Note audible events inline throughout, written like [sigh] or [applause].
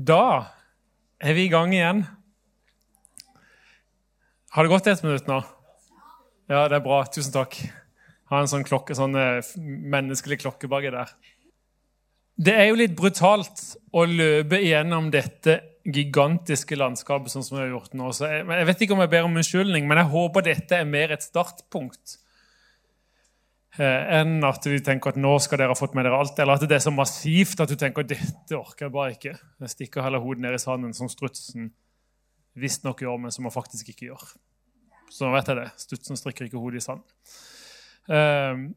Da er vi i gang igjen. Har det gått ett minutt nå? Ja, det er bra. Tusen takk. Ha en sånn klokke, sånn eh, menneskelig klokke baki der. Det er jo litt brutalt å løpe igjennom dette gigantiske landskapet sånn som vi har gjort nå. Så jeg, jeg vet ikke om jeg ber om unnskyldning, men jeg håper dette er mer et startpunkt enn at du tenker at nå skal dere ha fått med dere alt, eller at det er så massivt at du tenker at dette orker jeg bare ikke. Jeg stikker heller hodet ned i sanden, som strutsen visstnok gjør, men som han faktisk ikke gjør. Så nå vet jeg det. Strutsen strikker ikke hodet i sand. Uh,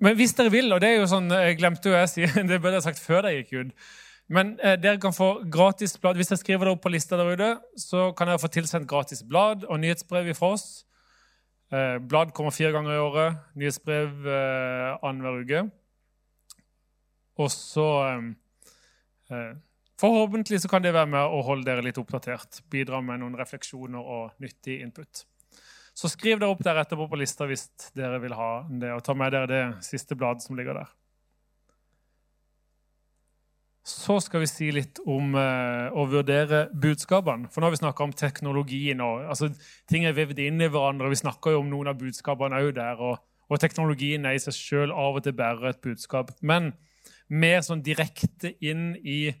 men hvis dere vil, og det er jo sånn, jeg glemte jo jeg si, [laughs] det burde jeg sagt før dere gikk ut men eh, dere kan få gratis blad. Hvis jeg skriver det opp på lista der ute, så kan dere få tilsendt gratis blad og nyhetsbrev fra oss. Eh, blad kommer fire ganger i året. Nyhetsbrev eh, annenhver uke. Og så eh, eh, Forhåpentlig så kan det være med å holde dere litt oppdatert. Bidra med noen refleksjoner og nyttig input. Så skriv dere opp der etterpå på lista hvis dere vil ha det, og ta med dere det siste bladet som ligger der. Så skal vi si litt om eh, å vurdere budskapene. For nå har vi snakka om teknologien. og altså, Ting er vevd inn i hverandre. Vi snakker jo om noen av budskapene òg der. Og, og, teknologien er i seg sjøl av og til bærer et budskap. Men mer sånn direkte inn i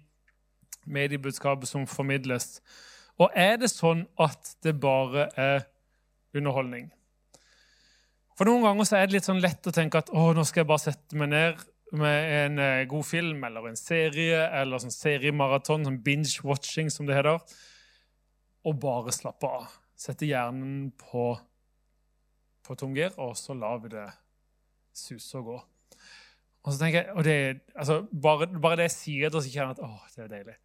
mediebudskapet som formidles. Og er det sånn at det bare er underholdning? For Noen ganger er det litt sånn lett å tenke at nå skal jeg bare sette meg ned med en eh, god film eller en serie eller sånn seriemaraton, sånn binge-watching, som det heter, og bare slappe av. Sette hjernen på, på tomgir, og så lar vi det suse og gå. Og så tenker jeg, og det, altså, bare, bare, det jeg sier det, så kjenner jeg at åh, det er deilig.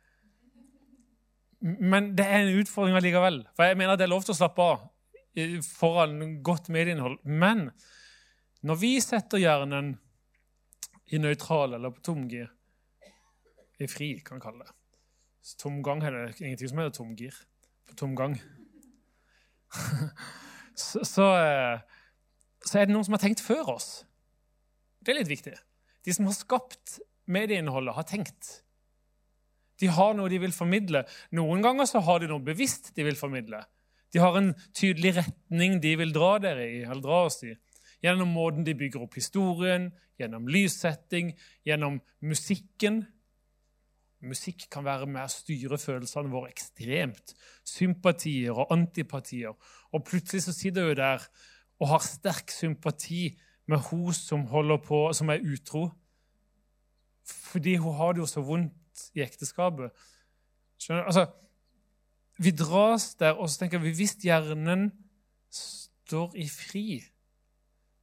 Men det er en utfordring allikevel. For jeg mener at det er lov til å slappe av foran godt medieinnhold. Men når vi setter hjernen i nøytral eller på tomgir. I fri, kan man kalle det. Så tomgang er det ingenting som heter tomgir. På tomgang. [laughs] så, så, eh, så, er det noen som har tenkt før oss. Det er litt viktig. De som har skapt medieinnholdet, har tenkt. De har noe de vil formidle. Noen ganger så har de noe bevisst de vil formidle. De har en tydelig retning de vil dra dere i, eller dra oss i. Gjennom måten de bygger opp historien, gjennom lyssetting, gjennom musikken. Musikk kan være med å styre følelsene våre ekstremt. Sympatier og antipatier. Og plutselig så sitter hun der og har sterk sympati med hun som på, som er utro. Fordi hun har det jo så vondt i ekteskapet. Skjønner du? Altså, vi dras der, og så tenker vi hvis hjernen står i fri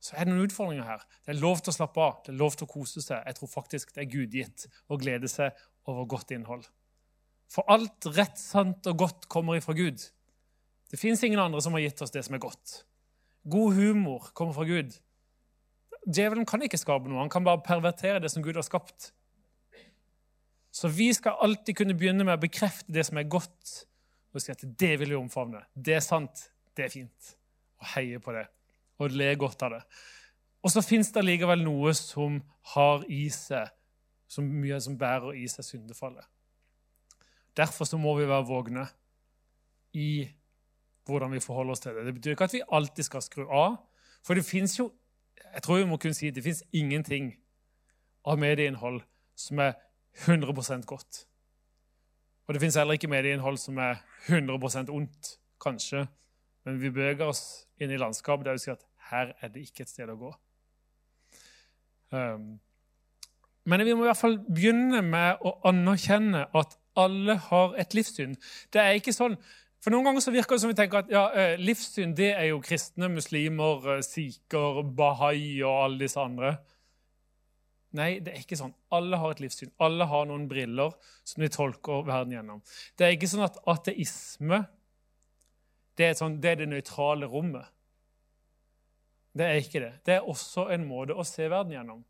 så er det noen utfordringer her. Det er lov til å slappe av, det er lov til å kose seg. Jeg tror faktisk det er gudgitt å glede seg over godt innhold. For alt rett, sant og godt kommer ifra Gud. Det fins ingen andre som har gitt oss det som er godt. God humor kommer fra Gud. Djevelen kan ikke skape noe, han kan bare pervertere det som Gud har skapt. Så vi skal alltid kunne begynne med å bekrefte det som er godt, og si at det vil vi omfavne. Det er sant, det er fint. Og heie på det og le godt av det. Og så fins det likevel noe som har i seg som mye som bærer i seg syndefallet. Derfor så må vi være vågne i hvordan vi forholder oss til det. Det betyr ikke at vi alltid skal skru av. For det fins jo jeg tror vi må kunne si det fins ingenting av medieinnhold som er 100% godt. Og det fins heller ikke medieinnhold som er 100% ondt, kanskje. Men vi beveger oss inn i landskapet der vi sier at her er det ikke et sted å gå. Um, men vi må i hvert fall begynne med å anerkjenne at alle har et livssyn. Det er ikke sånn, for Noen ganger så virker det som vi tenker at ja, eh, livssyn det er jo kristne, muslimer, eh, sikher, bahai og alle disse andre. Nei, det er ikke sånn. Alle har et livssyn. Alle har noen briller som de tolker verden gjennom. Det er ikke sånn at ateisme det er, sånn, det, er det nøytrale rommet. Det er ikke det. Det er også en måte å se verden gjennom.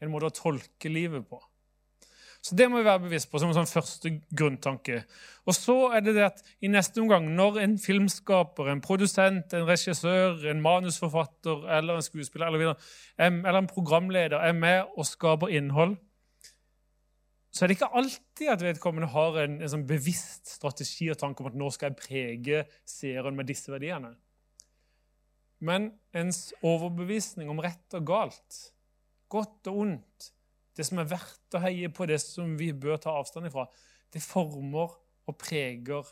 En måte å tolke livet på. Så det må vi være bevisst på som en sånn første grunntanke. Og så er det det at i neste omgang, når en filmskaper, en produsent, en regissør, en manusforfatter eller en skuespiller eller, videre, eller en programleder er med og skaper innhold, så er det ikke alltid at vedkommende har en, en sånn bevisst strategi og tanke om at nå skal jeg prege seeren med disse verdiene. Men ens overbevisning om rett og galt, godt og ondt, det som er verdt å heie på, det som vi bør ta avstand ifra, det former og preger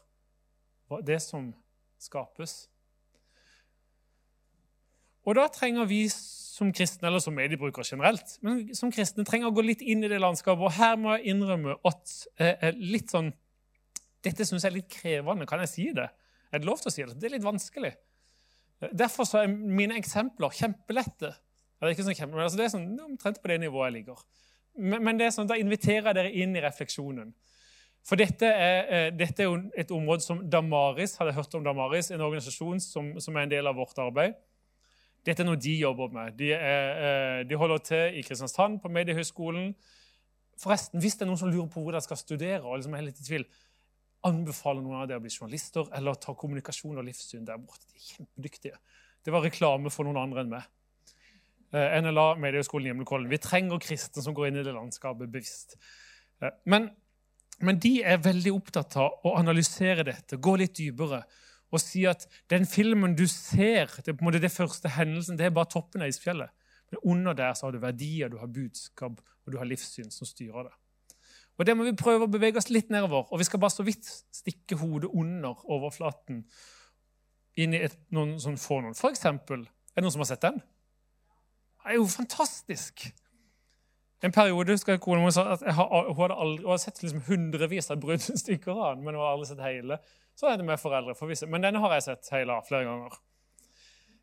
det som skapes. Og da trenger vi som kristne, eller som mediebrukere generelt, men som kristne trenger å gå litt inn i det landskapet. Og her må jeg innrømme at eh, litt sånn Dette syns jeg er litt krevende. Kan jeg si det? Er det lov til å si det? Det er litt vanskelig. Derfor er mine eksempler kjempelette. Det er ikke sånn kjempe, altså det er sånn, omtrent på det nivået jeg ligger. Men, men det er sånn, da inviterer jeg dere inn i refleksjonen. For dette er, eh, dette er, jo et område som Damaris hadde hørt om Damaris, en organisasjon som, som er en del av vårt arbeid. Dette er noe de jobber med. De, er, eh, de holder til i Kristiansand, på Mediehøgskolen. Forresten, Hvis det er noen som lurer på hvor de skal studere, og liksom er litt i tvil, anbefaler noen av dere å bli journalister eller ta kommunikasjon og livssyn der borte. De er kjempedyktige. Det var reklame for noen andre enn meg. Eh, NLA, Mediehøgskolen Gimlekollen. Vi trenger kristne som går inn i det landskapet bevisst. Eh, men, men de er veldig opptatt av å analysere dette, gå litt dypere og si at den filmen du ser, det, på en måte det første hendelsen, det er bare toppen av isfjellet. Men under der så har du verdier, du har budskap og du har livssyn som styrer det. Og Det må vi prøve å bevege oss litt nedover. Og vi skal bare så vidt stikke hodet under overflaten inn i et, noen sånn får noen. For eksempel, er det noen som har sett den? Det er jo fantastisk! En periode husker jeg kona mi sa at har, hun hadde aldri, hun hadde sett liksom hundrevis av bruddstykker av den, men hun har aldri sett hele. Så er det med foreldre. For. Men denne har jeg sett hele flere ganger.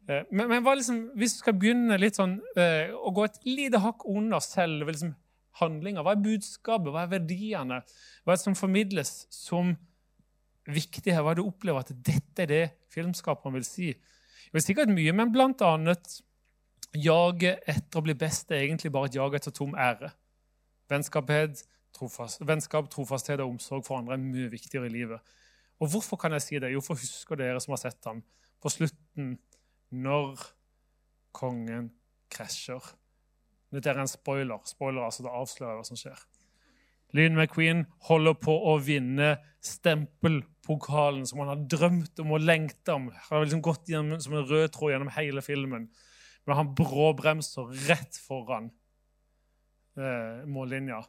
Eh, men, men liksom, hvis du skal begynne litt sånn, eh, å gå et lite hakk under selve liksom, handlinga, hva er budskapet, hva er verdiene, hva er det som formidles som viktig her? Hva er det du opplever at dette er det filmskaperen vil si? Det er sikkert mye, men blant annet jaget etter å bli best er egentlig bare et jag etter tom ære. Trofast, vennskap, trofasthet og omsorg for andre er mye viktigere i livet. Og hvorfor kan jeg si det? Jo, for husker dere som har sett ham, på slutten, når kongen krasjer. Dette er en spoiler. Spoiler, altså Det avslører hva som skjer. Lynn McQueen holder på å vinne stempelpokalen som han har drømt om og lengta om. Han har liksom gått gjennom, som en rød tråd gjennom hele filmen. Men han bråbremser rett foran eh, mållinja.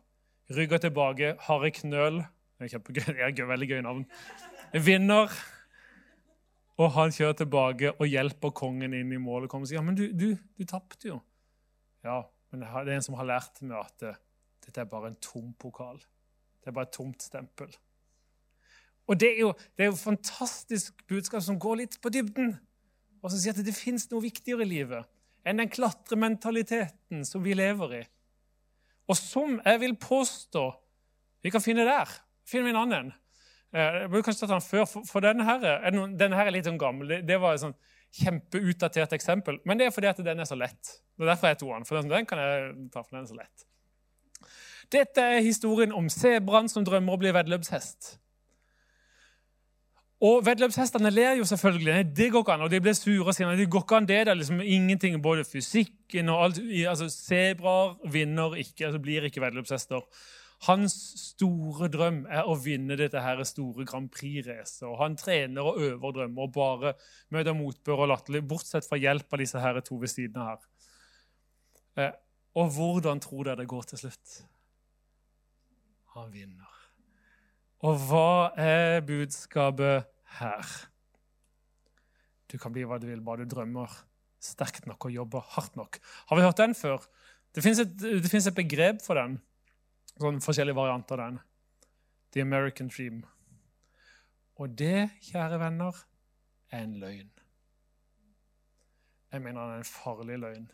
Rygger tilbake. Harry Knøl. Det er et veldig gøy navn vinner. Og han kjører tilbake og hjelper kongen inn i målet. og sier, ja, men du, du, du tapte jo. Ja, men det er en som har lært meg at dette er bare en tom pokal. Det er bare et tomt stempel. Og det er jo, det er jo fantastisk budskap som går litt på dybden. Og som sier at det fins noe viktigere i livet enn den klatrementaliteten som vi lever i. Og som jeg vil påstå vi kan finne der. Finner vi en annen. Eh, jeg burde kanskje tatt den før, for, denne, her, er, denne her er litt sånn gammel. Det var et sånn kjempeutdatert eksempel. Men det er fordi at den er så lett. Det er derfor jeg tok den. For den kan jeg ta, for den så lett. Dette er historien om sebraen som drømmer å bli veddeløpshest. Og Veddeløpshestene ler jo selvfølgelig. Det går ikke an. Og de blir sure og det går ikke an det. Det er liksom ingenting, både fysikken og alt. altså Sebraer vinner ikke, altså blir ikke veddeløpshester. Hans store drøm er å vinne dette her store Grand Prix-racet. Han trener og øver drømmer og bare møter motbør og latterlig, bortsett fra hjelp av disse her to ved siden av her. Eh, og hvordan tror dere det går til slutt? Han vinner. Og hva er budskapet her? Du kan bli hva du vil, bare du drømmer sterkt nok og jobber hardt nok. Har vi hørt den før? Det fins et, et, begrep for den sånn forskjellige varianter av den. The American Dream. Og det, kjære venner, er en løgn. Jeg mener den er en farlig løgn.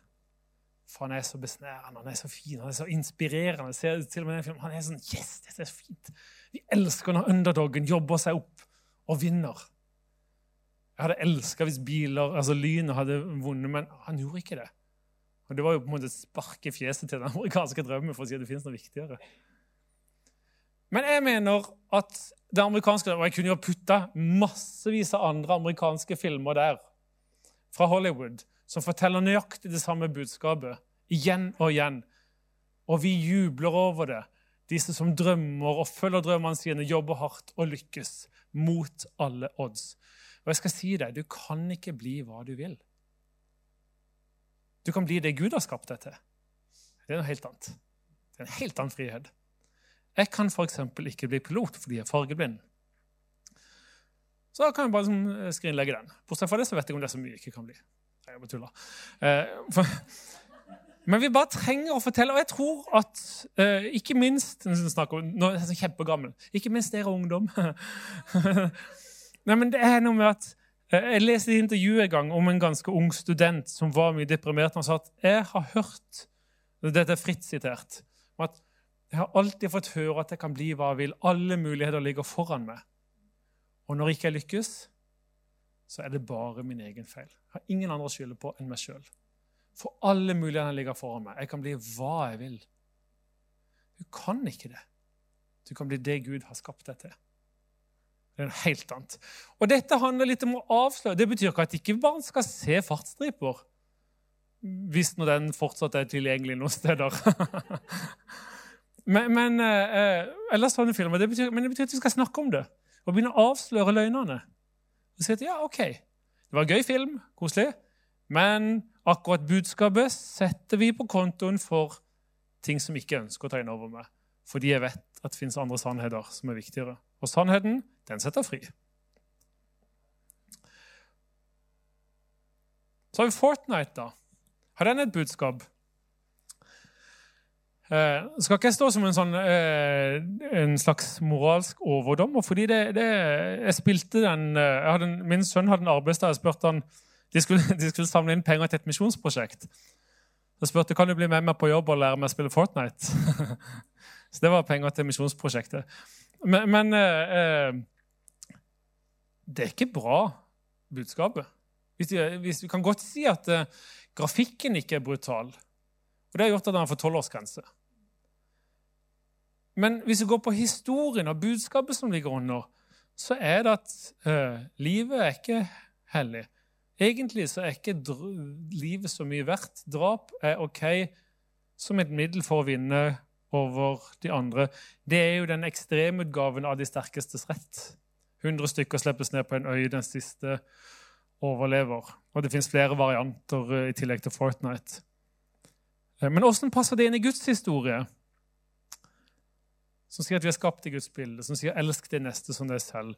For han er så besnærende, han er så fin, han er så inspirerende. Ser til og med den filmen, Han er sånn Yes, dette er så fint! Vi elsker når underdogen jobber seg opp og vinner. Jeg hadde elska hvis biler, altså lynet hadde vunnet, men han gjorde ikke det. Og Det var jo på en måte et spark i fjeset til den amerikanske drømmen for å si at det finnes noe viktigere. Men jeg mener at det amerikanske, og jeg kunne jo putta massevis av andre amerikanske filmer der fra Hollywood som forteller nøyaktig det samme budskapet igjen og igjen. Og vi jubler over det. Disse som drømmer og følger drømmene sine, jobber hardt og lykkes mot alle odds. Og jeg skal si deg, Du kan ikke bli hva du vil. Du kan bli det Gud har skapt deg til. Det er noe helt annet. Det er en helt annen frihet. Jeg kan f.eks. ikke bli pilot fordi jeg er fargeblind. Så da kan jeg bare liksom skrinlegge den. Bortsett fra det så vet jeg om det er så mye jeg ikke kan bli. Jeg bare tulla. Eh, men vi bare trenger å fortelle, og jeg tror at eh, ikke minst Nå er jeg så kjempegammel. Ikke minst dere ungdom. [laughs] Nei, men det er noe med at eh, Jeg leste et intervju en gang om en ganske ung student som var mye deprimert. Han sa at jeg har hørt Dette er fritt sitert. at Jeg har alltid fått høre at jeg kan bli hva jeg vil. Alle muligheter ligger foran meg. Og når ikke jeg lykkes, så er det bare min egen feil. Jeg har ingen andre å skylde på enn meg sjøl. For alle mulighetene ligger foran meg. Jeg kan bli hva jeg vil. Du kan ikke det. Du kan bli det Gud har skapt deg til. Det er noe helt annet. Og dette handler litt om å avsløre. Det betyr ikke at ikke barn skal se fartsstriper. Hvis nå den fortsatt er tilgjengelig noen steder. [laughs] men, men, eh, eller sånne filmer. Det betyr, men det betyr at vi skal snakke om det og begynne å avsløre løgnene. Og sier at ja, ok, det var en gøy film, koselig, men akkurat budskapet setter vi på kontoen for ting som ikke ønsker å ta inn over meg. Fordi jeg vet at det fins andre sannheter som er viktigere. Og sannheten, den setter fri. Så har vi Fortnite, da. Har den et budskap? Eh, skal ikke stå som en, sånn, eh, en slags moralsk overdommer. fordi det, det, jeg spilte den, eh, jeg en, Min sønn hadde en arbeidsdag. Jeg spurte han, de skulle, [laughs] de skulle, samle inn penger til et misjonsprosjekt. Jeg spurte kan du bli med meg på jobb og lære meg å spille Fortnite. [laughs] Så det var penger til misjonsprosjektet. Men, men eh, det er ikke bra, budskapet. Hvis vi, hvis vi kan godt si at eh, grafikken ikke er brutal. Og det har gjort at han får tolvårsgrense. Men hvis vi går på historien og budskapet som ligger under, så er det at uh, livet er ikke hellig. Egentlig så er ikke livet så mye verdt. Drap er OK som et middel for å vinne over de andre. Det er jo den ekstremutgaven av de sterkestes rett. 100 stykker slippes ned på en øy, den siste overlever. Og det fins flere varianter uh, i tillegg til Fortnite. Uh, men åssen passer det inn i Guds historie? Som sier at vi er skapt i Guds bilde, som sier 'elsk det neste som deg selv'.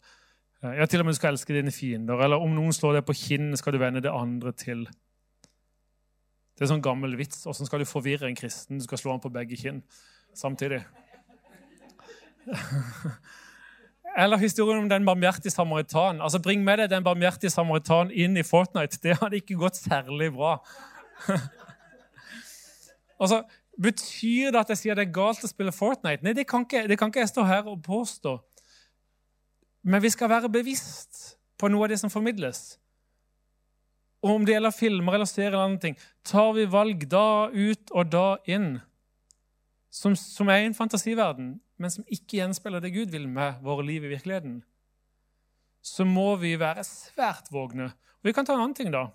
Eh, ja, til og med du skal elske dine fiender. Eller om noen slår deg på kinnet, skal du vende det andre til. Det er en sånn gammel vits. Åssen skal du forvirre en kristen? Du skal slå ham på begge kinn samtidig. [laughs] Eller historien om den barmhjertige samaritan. Altså, Bring med deg den barmhjertige samaritan inn i Fortnite. Det hadde ikke gått særlig bra. [laughs] altså, Betyr det at jeg sier det er galt å spille Fortnite? Nei, det kan ikke, det kan ikke jeg stå her og påstå. Men vi skal være bevisst på noe av det som formidles. Og om det gjelder filmer eller serier, eller andre ting, tar vi valg da ut og da inn, som, som er i en fantasiverden, men som ikke gjenspeiler det Gud vil med våre liv i virkeligheten, så må vi være svært vågne. Og Vi kan ta en annen ting, da.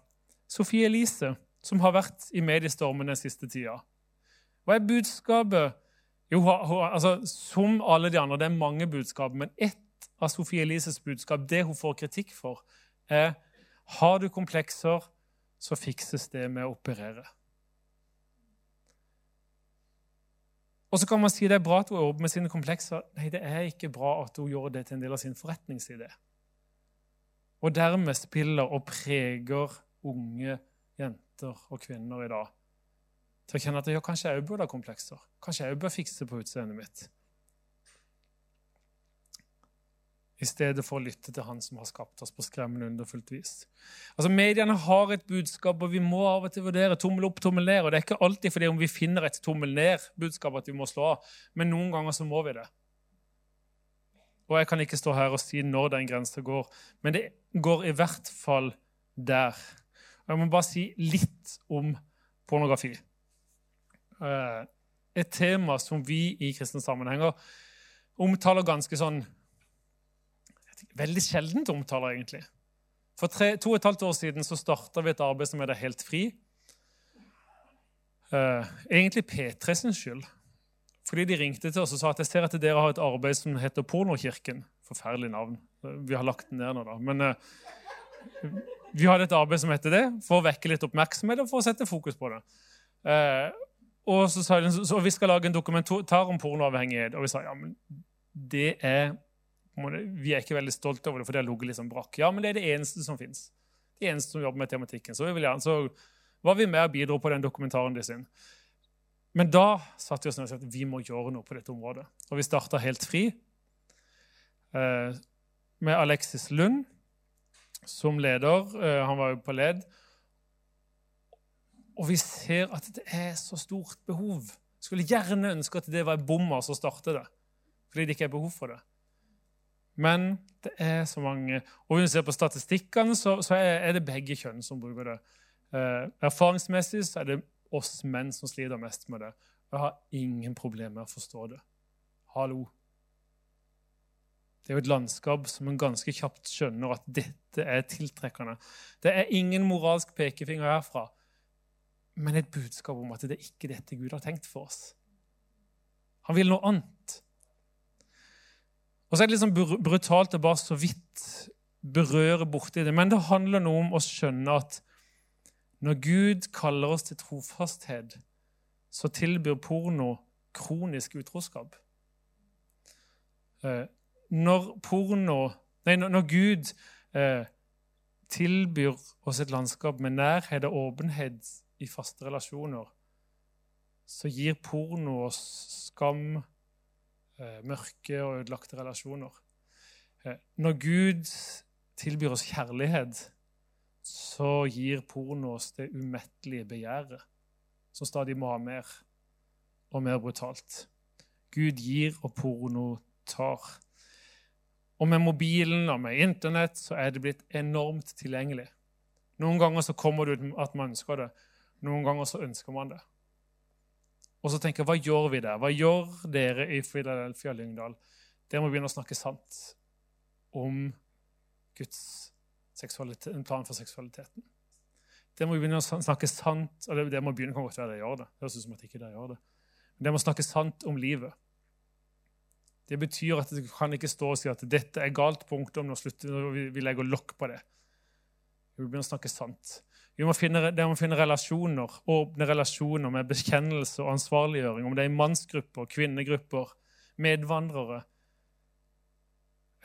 Sofie Elise, som har vært i mediestormen den siste tida. Hva er budskapet? Jo, altså, Som alle de andre, det er mange budskap, men ett av Sofie Elises budskap, det hun får kritikk for, er har du komplekser, så fikses det med å operere. Og så kan man si det er bra at hun jobber med sine komplekser. Nei, det er ikke bra at hun gjør det til en del av sin forretningsidé. Og dermed spiller og preger unge jenter og kvinner i dag til å kjenne at ja, kanskje jeg òg burde ha komplekser. Kanskje jeg òg bør fikse på utseendet mitt. I stedet for å lytte til Han som har skapt oss på skremmende underfullt vis. Altså, Mediene har et budskap, og vi må av og til vurdere tommel opp, tommel ned. Og det er ikke alltid fordi om vi finner et tommel ned-budskap at vi må slå av, men noen ganger så må vi det. Og jeg kan ikke stå her og si når den grensa går, men det går i hvert fall der. Og jeg må bare si litt om pornografi. Eh, et tema som vi i kristne sammenhenger omtaler ganske sånn Veldig sjeldent omtaler, egentlig. For tre, to og et halvt år siden så starta vi et arbeid som heter Helt fri. Uh, egentlig P3 sin skyld. Fordi de ringte til oss og sa at jeg ser at dere har et arbeid som heter Pornokirken. Forferdelig navn. Vi har lagt den ned nå, da. Men uh, vi hadde et arbeid som heter det, for å vekke litt oppmerksomhet og for å sette fokus på det. Uh, og så sa de så vi skal lage en dokumentar om pornoavhengighet. Og vi sa ja, men det er Vi er ikke veldig stolte over det, for det har ligget liksom brakk. Ja, men det er det eneste som fins. De eneste som jobber med tematikken. Så, gjerne, så var vi med og bidro på den dokumentaren de sin. Men da satte vi oss ned og sa at vi må gjøre noe på dette området. Og vi starta helt fri eh, med Alexis Lund som leder. Eh, han var jo på led. Og vi ser at det er så stort behov. Skulle gjerne ønske at det var en bommer som startet det, fordi det ikke er behov for det. Men det er så mange Og hvis vi ser på statistikkene, så, så er, det begge kjønn som bruker det. Eh, erfaringsmessig så er det oss menn som sliter mest med det. Og jeg har ingen problemer med å forstå det. Hallo. Det er jo et landskap som en ganske kjapt skjønner at dette er tiltrekkende. Det er ingen moralsk pekefinger herfra men et budskap om at det er ikke dette Gud har tenkt for oss. Han vil noe annet. Og så er det litt sånn brutalt å bare så vidt berøre borti det. Men det handler noe om å skjønne at når Gud kaller oss til trofasthet, så tilbyr porno kronisk utroskap. Eh, når porno Nei, når Gud eh, tilbyr oss et landskap med nærhet og åpenhet i faste relasjoner, så gir porno oss skam, eh, mørke og ødelagte relasjoner. Eh, når Gud tilbyr oss kjærlighet, så gir porno oss det umettelige begjæret, som stadig må ha mer og mer brutalt. Gud gir, og porno tar. Og med mobilen og med Internett så er det blitt enormt tilgjengelig. Noen ganger så kommer det ut at man ønsker det. Noen ganger så ønsker man det. Og så tenker jeg, hva gjør vi der? Hva gjør dere i Filadelfia Lyngdal? Dere må begynne å snakke sant om Guds plan for seksualiteten. Dere må begynne å snakke sant og det, må begynne, kan godt være dere gjør det. Det høres ut som at ikke dere gjør det. Men dere må snakke sant om livet. Det betyr at dere kan ikke stå og si at dette er galt, punktum, nå slutter vi, vi legger lokk på det. Vi begynner å snakke sant. Vi må finne, må finne relasjoner, åpne relasjoner med bekjennelse og ansvarliggjøring. Om det er i mannsgrupper, kvinnegrupper, medvandrere.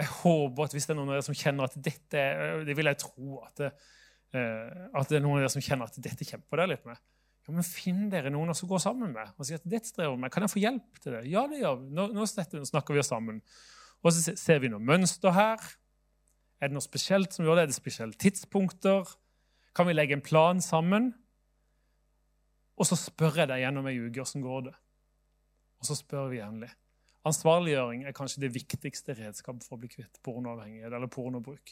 Jeg håper at hvis det er noen av dere som kjenner at dette Det vil jeg tro at det, eh, at det er noen av dere som kjenner at dette kjemper dere litt med. Ja, men Finn dere noen å gå sammen med og si at dette strever med. Kan jeg få hjelp til det? Ja, det gjør vi. Nå, nå snakker vi oss sammen. Og så ser vi noe mønster her. Er det noe spesielt som gjør det? Er det spesielle tidspunkter? Kan vi legge en plan sammen? Og så spør jeg deg gjennom ei uke åssen går det. Og så spør vi jevnlig. Ansvarliggjøring er kanskje det viktigste redskapet for å bli kvitt pornoavhengighet eller pornobruk.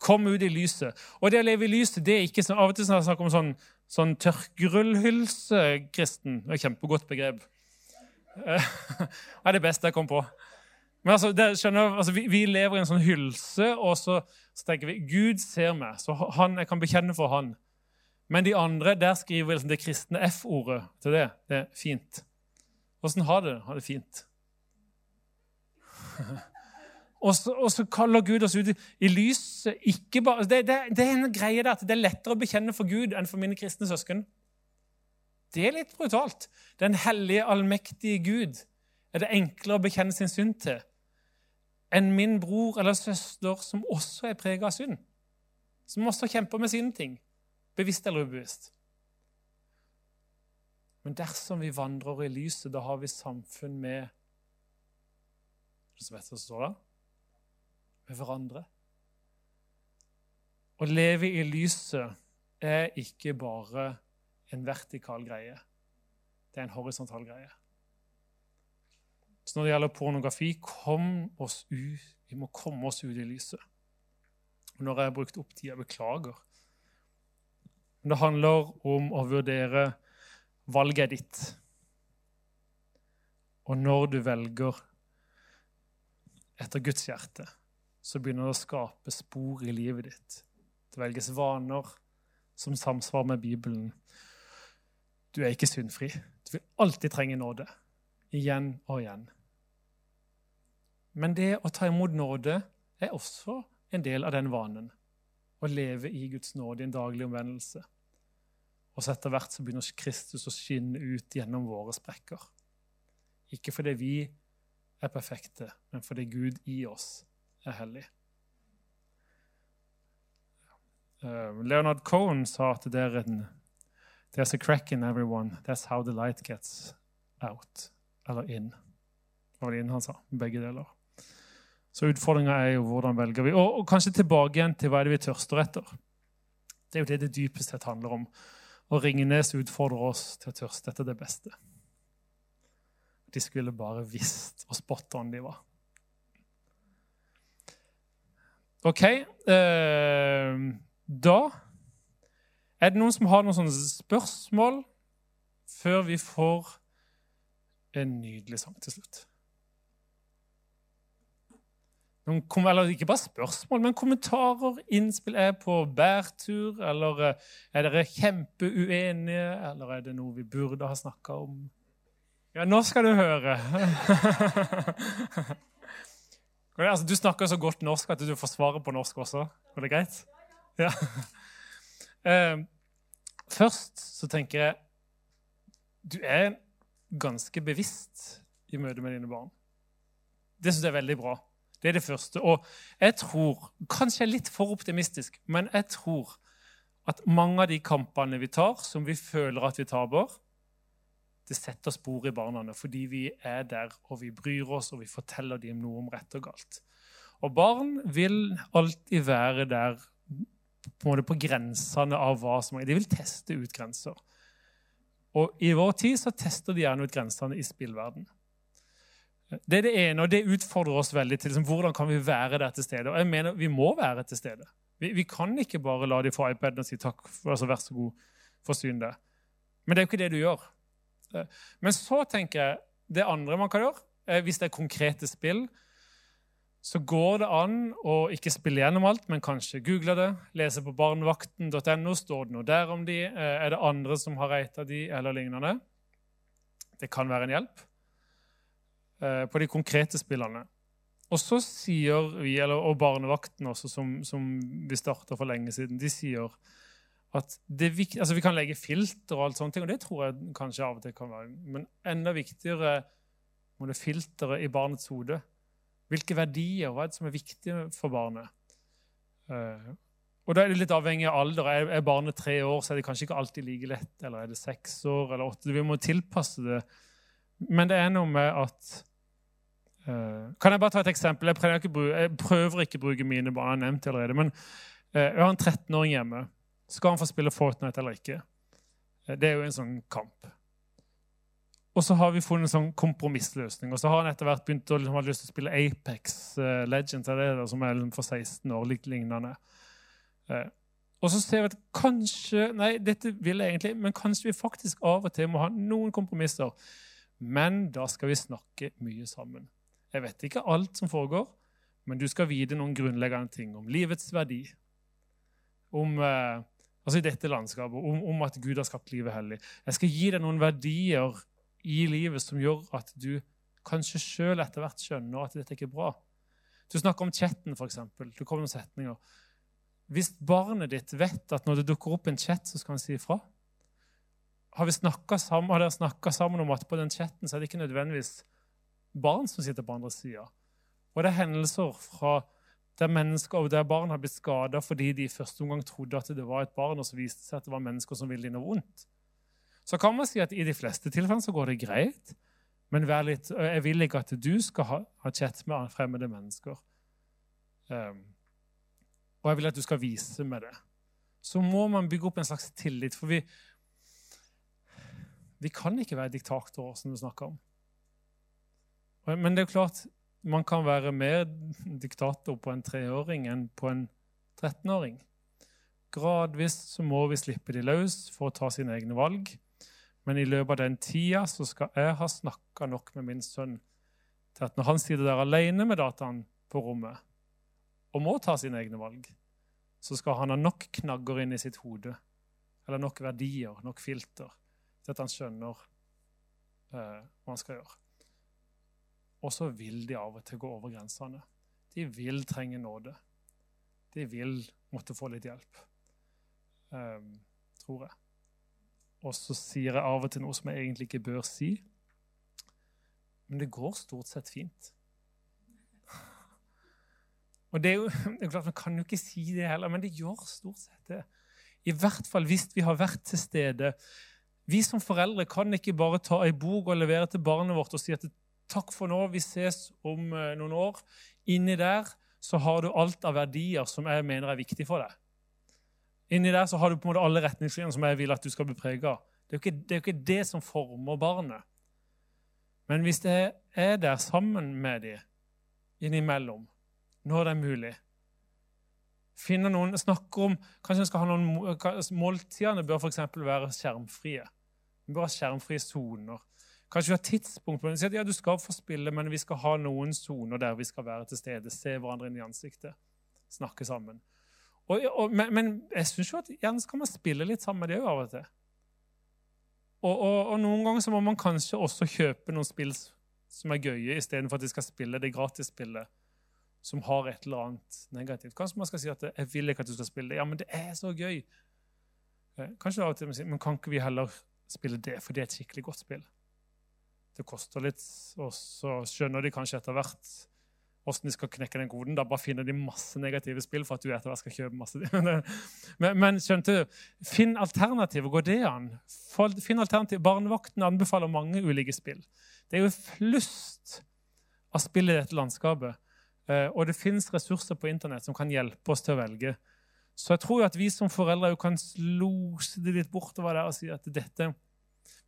Kom ut i lyset. Og det å leve i lyset det er ikke sånn, Av og til er jeg snakk om sånn, sånn tørkrullhylse-kristen. Det er et kjempegodt begrep. [laughs] Det er det beste jeg kom på. Men altså, det, skjønner, altså vi, vi, lever i en sånn hylse, og så, så, tenker vi Gud ser meg, så han, jeg kan bekjenne for han. Men de andre, der skriver liksom det kristne F-ordet til det. Det er fint. Åssen har det? Har det fint? [laughs] og, så, og, så, kaller Gud oss ut i, i lyset. Ikke bare, det, det, det, er en greie der at det er lettere å bekjenne for Gud enn for mine kristne søsken. Det er litt brutalt. Den hellige, allmektige Gud er det enklere å bekjenne sin synd til enn min bror eller søster som også er prega av synd. Som også kjemper med sine ting, bevisst eller ubevisst. Men dersom vi vandrer i lyset, da har vi samfunn med som som står der? Med hverandre. Å leve i lyset er ikke bare en vertikal greie. Det er en horisontal greie. Så når det gjelder pornografi, kom oss ut. Vi må komme oss ut i lyset. Og når jeg har brukt opp tida, beklager. Men det handler om å vurdere valget ditt. Og når du velger etter Guds hjerte, så begynner det å skape spor i livet ditt. Det velges vaner som samsvarer med Bibelen. Du er ikke syndfri. Du vil alltid trenge nåde. Igjen og igjen. Men det å ta imot nåde er også en del av den vanen. Å leve i Guds nåde i en daglig omvendelse. Og så etter hvert så begynner Kristus å skinne ut gjennom våre sprekker. Ikke fordi vi er perfekte, men fordi Gud i oss er hellig. Uh, Leonard Cohen sa at det er en There's a crack in everyone. That's how the light gets out. Eller in. Det var det inn han sa. Begge deler. Så utfordringa er jo hvordan velger vi. Og, og, kanskje tilbake igjen til hva er det vi tørster etter. Det er jo det det dypest sett handler om. Og Ringnes utfordrer oss til å tørste etter det beste. De skulle bare visst og spot on de var. OK. Eh, da er det noen som har noen sånne spørsmål før vi får en nydelig sang til slutt? Noen, eller ikke bare spørsmål, men kommentarer, innspill. Er på bærtur? Eller eh, er dere kjempeuenige? Eller er det noe vi burde ha snakka om? Ja, nå skal du høre. [laughs] altså, du snakker så godt norsk at du får svaret på norsk også. Går det greit? Ja. Uh, [laughs] først så tenker jeg du er ganske bevisst i møte med dine barn. Det syns jeg er veldig bra. Det er det første. Og jeg tror, kanskje jeg er litt for optimistisk, men jeg tror at mange av de kampene vi tar, som vi føler at vi taper, det setter spor i barna fordi vi er der, og vi bryr oss, og vi forteller dem noe om rett og galt. Og barn vil alltid være der på, på grensene av hva som er. De vil teste ut grenser. Og i vår tid så tester de gjerne ut grensene i spillverden. Det er det ene, og det utfordrer oss veldig til liksom, hvordan kan vi være der til stede. Og jeg mener Vi må være til stede. Vi, vi kan ikke bare la de få iPaden og si takk, for, altså vær så god, forsyn det. Men det er jo ikke det du gjør. Eh, men så tenker jeg det andre man kan gjøre, hvis det er konkrete spill, så går det an å ikke spille gjennom alt, men kanskje google det. Lese på barnevakten.no. Står det noe der om de? Eh, er det andre som har reita de, eller lignende? Det kan være en hjelp. Eh, på de konkrete spillene. Og så sier vi, eller, og Barnevakten også, som, som vi starta for lenge siden, de sier at det, altså vi kan legge filter og alt sånne ting, og det tror jeg kanskje av og til kan være. Men enda viktigere må det filteret i barnets hode. Hvilke verdier, hva er det som er viktig for barnet? Uh, og da er det litt avhengig av alder. Er, er barnet tre år, så er det kanskje ikke alltid like lett. Eller er det seks år eller åtte? Vi må tilpasse det. Men det er noe med at kan jeg bare ta et eksempel? Jeg prøver ikke, jeg prøver ikke å bruke mine barn. jeg har nevnt allerede, men uh, Jeg har en 13-åring hjemme. Skal han få spille Fortnite eller ikke? Uh, det er jo en sånn kamp. Og så har vi funnet en sånn kompromissløsning. Og så har han etter hvert begynt å liksom, ha lyst til å spille Apex Legends, det der, som er liksom for 16 år, litt lignende. og så ser vi at kanskje Nei, dette vil jeg egentlig, men kanskje vi faktisk av og til må ha noen kompromisser. Men da skal vi snakke mye sammen. Jeg vet ikke alt som foregår, men du skal vite noen grunnleggende ting om livets verdi. Om, eh, altså i dette landskapet, om, om, at Gud har skapt livet hellig. Jeg skal gi deg noen verdier i livet som gjør at du kanskje sjøl etter hvert skjønner at dette ikke er bra. Du snakker om chatten, f.eks. Du kommer med setninger. Hvis barnet ditt vet at når det dukker opp en chat, så skal han si ifra Har, vi sammen, har dere snakka sammen om at på den chatten så er det ikke nødvendigvis barn som sitter på andre sida. Og det er hendelser fra der mennesker og der barn har blitt skada fordi de i første omgang trodde at det var et barn, og så viste det seg at det var mennesker som ville noe vondt. Så kan man si at i de fleste tilfellene så går det greit, men litt, jeg vil ikke at du skal ha, ha chat med fremmede mennesker. Um, og jeg vil at du skal vise med det. Så må man bygge opp en slags tillit, for vi, vi kan ikke være diktatorer, som du snakker om. Men det er klart, man kan være mer diktator på en treåring enn på en 13-åring. Gradvis så må vi slippe de løs for å ta sine egne valg. Men i løpet av den tida så skal jeg ha snakka nok med min sønn til at når han sitter der alene med dataen på rommet og må ta sine egne valg, så skal han ha nok knagger inn i sitt hode, eller nok verdier, nok filter, til at han skjønner eh, hva han skal gjøre. Og så vil de av og til gå over grensene. De vil trenge nåde. De vil måtte få litt hjelp, um, tror jeg. Og så sier jeg av og til noe som jeg egentlig ikke bør si. Men det går stort sett fint. Og det er jo, det er klart, Man kan jo ikke si det heller, men det gjør stort sett det. I hvert fall hvis vi har vært til stede. Vi som foreldre kan ikke bare ta ei bok og levere til barnet vårt og si at takk for nå, vi ses om eh, noen år. Inni der så har du alt av verdier som jeg mener er viktig for deg. Inni der så har du på en måte alle retningslinjene som jeg vil at du skal bli prega av. Det er jo ikke, ikke det som former barnet. Men hvis jeg er der sammen med dem innimellom, når det er mulig finner noen, snakker om, Kanskje en skal ha noen, Måltidene bør f.eks. være skjermfrie. Vi bør ha skjermfrie soner. Kanskje vi har tidspunkt på det. Si at ja, du skal få spille, men vi skal ha noen soner der vi skal være til stede. Se hverandre inn i ansiktet. Snakke sammen. Og, og, men, men, jeg syns jo at gjerne skal man spille litt sammen med det òg av og til. Og, og, noen ganger så må man kanskje også kjøpe noen spill som er gøye, istedenfor at de skal spille det gratisspillet som har et eller annet negativt. Kanskje man skal si at 'jeg vil ikke at du skal spille det'. Ja, men det er så gøy. Eh, kanskje av og til man sier, men kan ikke vi heller spille det, for det er et skikkelig godt spill? Det koster litt, og så skjønner de kanskje etter hvert hvordan de skal knekke den koden. Da bare finner de masse negative spill for at du etter hvert skal kjøpe masse. [laughs] men, men skjønte du, finn alternativer. Går det an? Finn alternativ. Barnevakten anbefaler mange ulike spill. Det er jo flust av spill i dette landskapet. Eh, og det fins ressurser på internett som kan hjelpe oss til å velge. Så jeg tror at vi som foreldre kan lose det litt bortover der og si at dette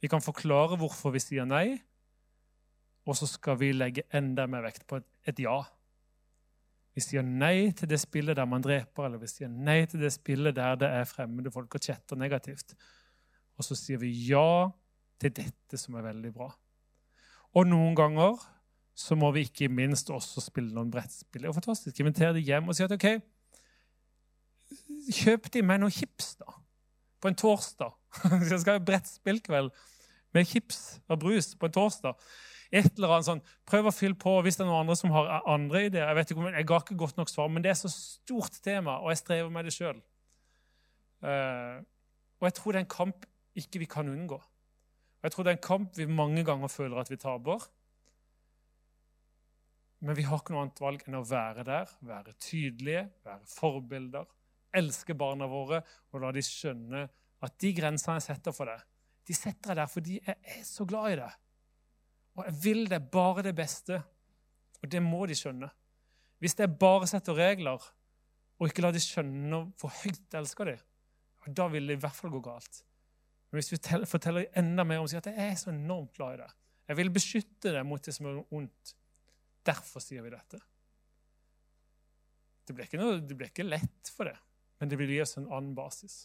Vi kan forklare hvorfor vi sier nei, og så skal vi legge enda mer vekt på et, ja. Vi sier nei til det spillet der man dreper, eller vi sier nei til det spillet der det er fremmede folk og chatter negativt. Og så sier vi ja til dette som er veldig bra. Og noen ganger så må vi ikke minst også spille noen brettspill. Det er fantastisk. Invitere dem hjem og si at OK, kjøp de meg noen chips da, på en torsdag. Så [laughs] jeg skal ha brettspillkveld med chips og brus på en torsdag. Et eller annet sånn, Prøv å fylle på hvis det er noen andre som har andre ideer. Jeg vet ikke jeg ga ikke godt nok svar, men det er så stort tema, og jeg strever med det sjøl. Uh, eh, og jeg tror det er en kamp ikke vi kan unngå. Og jeg tror det er en kamp vi mange ganger føler at vi taper. Men vi har ikke noe annet valg enn å være der, være tydelige, være forbilder, elske barna våre og la de skjønne at de grensene jeg setter for deg, de setter jeg der fordi jeg er så glad i det. Og jeg vil det bare det beste. Og det må de skjønne. Hvis jeg bare setter regler og ikke lar de skjønne hvor høyt jeg elsker dem, da vil det i hvert fall gå galt. Men hvis vi forteller enda mer om at jeg er så enormt glad i det, jeg vil beskytte deg mot det som er ondt, Derfor sier vi dette. Det blir ikke, noe, det blir ikke lett for det, men det vil gi oss en annen basis.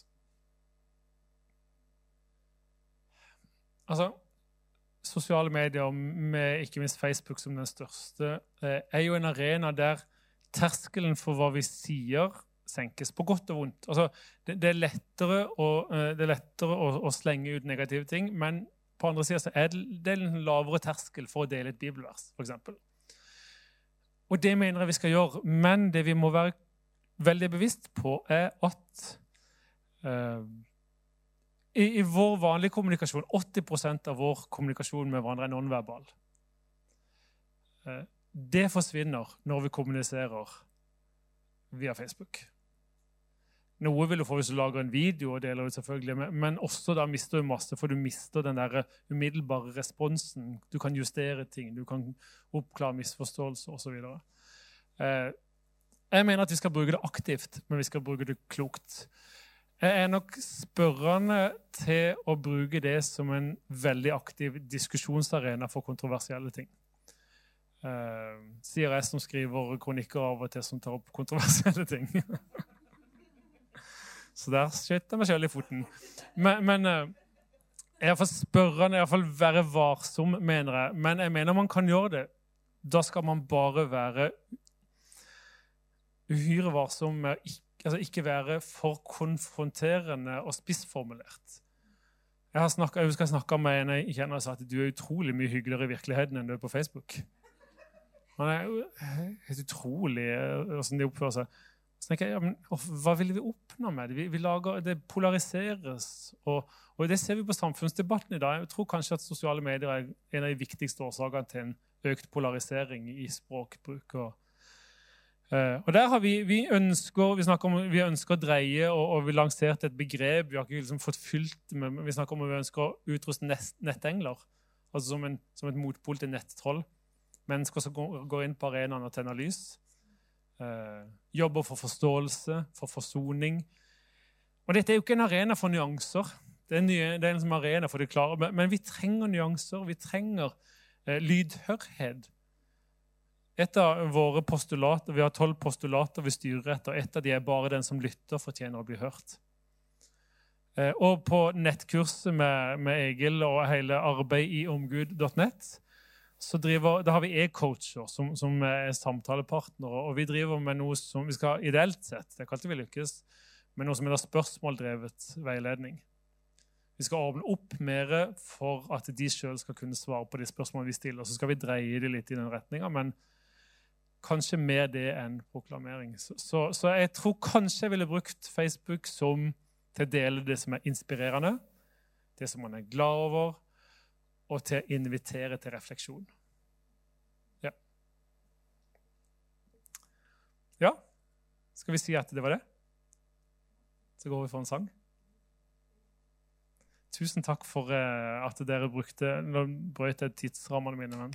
Altså, Sosiale medier, med ikke minst Facebook som den største, eh, er jo en arena der terskelen for hva vi sier, senkes, på godt og vondt. Altså, det, det, er lettere, å, eh, det er lettere å, å, slenge ut negative ting, men på andre sida er det, det er en lavere terskel for å dele et bibelvers, f.eks. Og det mener jeg vi skal gjøre. Men det vi må være veldig bevisst på, er at uh, i, i, vår vanlige kommunikasjon 80% av vår kommunikasjon med hverandre er nonverbal. Uh, det forsvinner når vi kommuniserer via Facebook. Noe vil du få hvis du lager en video, og deler ut selvfølgelig, men også da mister du masse, for du mister den der umiddelbare responsen. Du kan justere ting, du kan oppklare misforståelser osv. Eh, jeg mener at vi skal bruke det aktivt, men vi skal bruke det klokt. Jeg er nok spørrende til å bruke det som en veldig aktiv diskusjonsarena for kontroversielle ting. Uh, sier jeg som skriver kronikker av og til som tar opp kontroversielle ting. [laughs] Så der skjøt jeg meg sjøl i foten. Men, men uh, iallfall spørrende, iallfall være varsom, mener jeg. Men jeg mener man kan gjøre det. Da skal man bare være uhyre varsom med å ikke, altså ikke være for konfronterende og spissformulert. Jeg har snakket, jeg husker jeg snakka med en jeg kjenner og sa at du er utrolig mye hyggeligere i virkeligheten enn du er på Facebook. Han er jo helt utrolig åssen de oppfører seg. Så tenker jeg, ja, men Hva vil vi oppnå med det? Vi, vi lager, det polariseres. Og, og, det ser vi på samfunnsdebatten i dag. Jeg tror kanskje at sosiale medier er en av de viktigste årsakene til en økt polarisering i språkbruk. og Uh, og der har vi, vi, ønsker, vi, om, vi ønsker å dreie, og, og vi lanserte et begrep. Vi har ikke liksom fått fylt med, vi snakker om at vi ønsker å utruste nest, nettengler. Altså som, en, som, et motpol til nettroll. Mennesker som går, går inn på arenaen og tenner lys. Uh, jobber for forståelse, for forsoning. Og dette er jo ikke en arena for nyanser. Det er en, nye, det er en arena for det klare. Men, men, vi trenger nyanser. Vi trenger uh, lydhørhet. Et av våre postulater, Vi har tolv postulater vi styrer etter. Et av de er bare den som lytter, fortjener å bli hørt. Eh, og på nettkurset med, med Egil og hele arbeid i omgud.nett så driver, da har vi e-coacher som, som, er samtalepartnere. Og vi driver med noe som vi skal ideelt sett, det er alltid vi lykkes, med noe som heter spørsmåldrevet veiledning. Vi skal åpne opp mer for at de sjøl skal kunne svare på de spørsmålene vi stiller. Så skal vi dreie det litt i den retninga, men kanskje mer det enn proklamering. Så, så, så, jeg tror kanskje jeg ville brukt Facebook som, til å dele det som er inspirerende, det som man er glad over, og til å invitere til refleksjon. Ja. Ja, skal vi si at det var det? Så går vi for en sang. Tusen takk for uh, at dere brukte Nå brøt jeg tidsrammene mine. men...